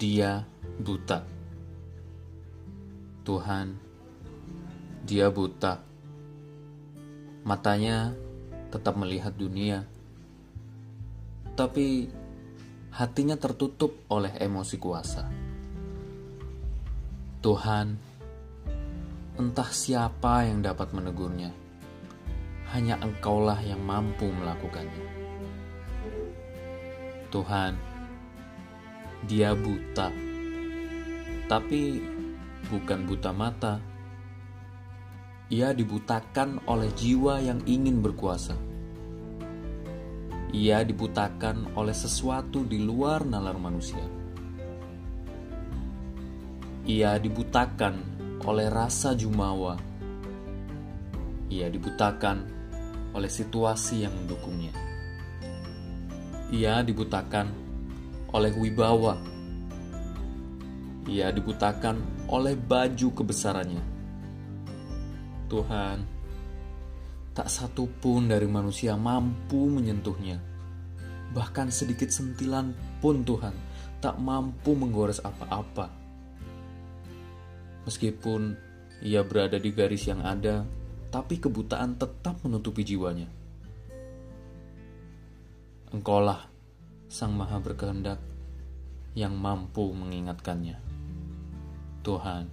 Dia buta. Tuhan, dia buta. Matanya tetap melihat dunia, tapi hatinya tertutup oleh emosi kuasa. Tuhan, entah siapa yang dapat menegurnya, hanya Engkaulah yang mampu melakukannya. Tuhan, dia buta, tapi bukan buta mata. Ia dibutakan oleh jiwa yang ingin berkuasa. Ia dibutakan oleh sesuatu di luar nalar manusia. Ia dibutakan oleh rasa jumawa. Ia dibutakan oleh situasi yang mendukungnya. Ia dibutakan oleh wibawa. Ia dibutakan oleh baju kebesarannya. Tuhan, tak satu pun dari manusia mampu menyentuhnya. Bahkan sedikit sentilan pun Tuhan tak mampu menggores apa-apa. Meskipun ia berada di garis yang ada, tapi kebutaan tetap menutupi jiwanya. Engkaulah Sang Maha Berkehendak yang mampu mengingatkannya. Tuhan,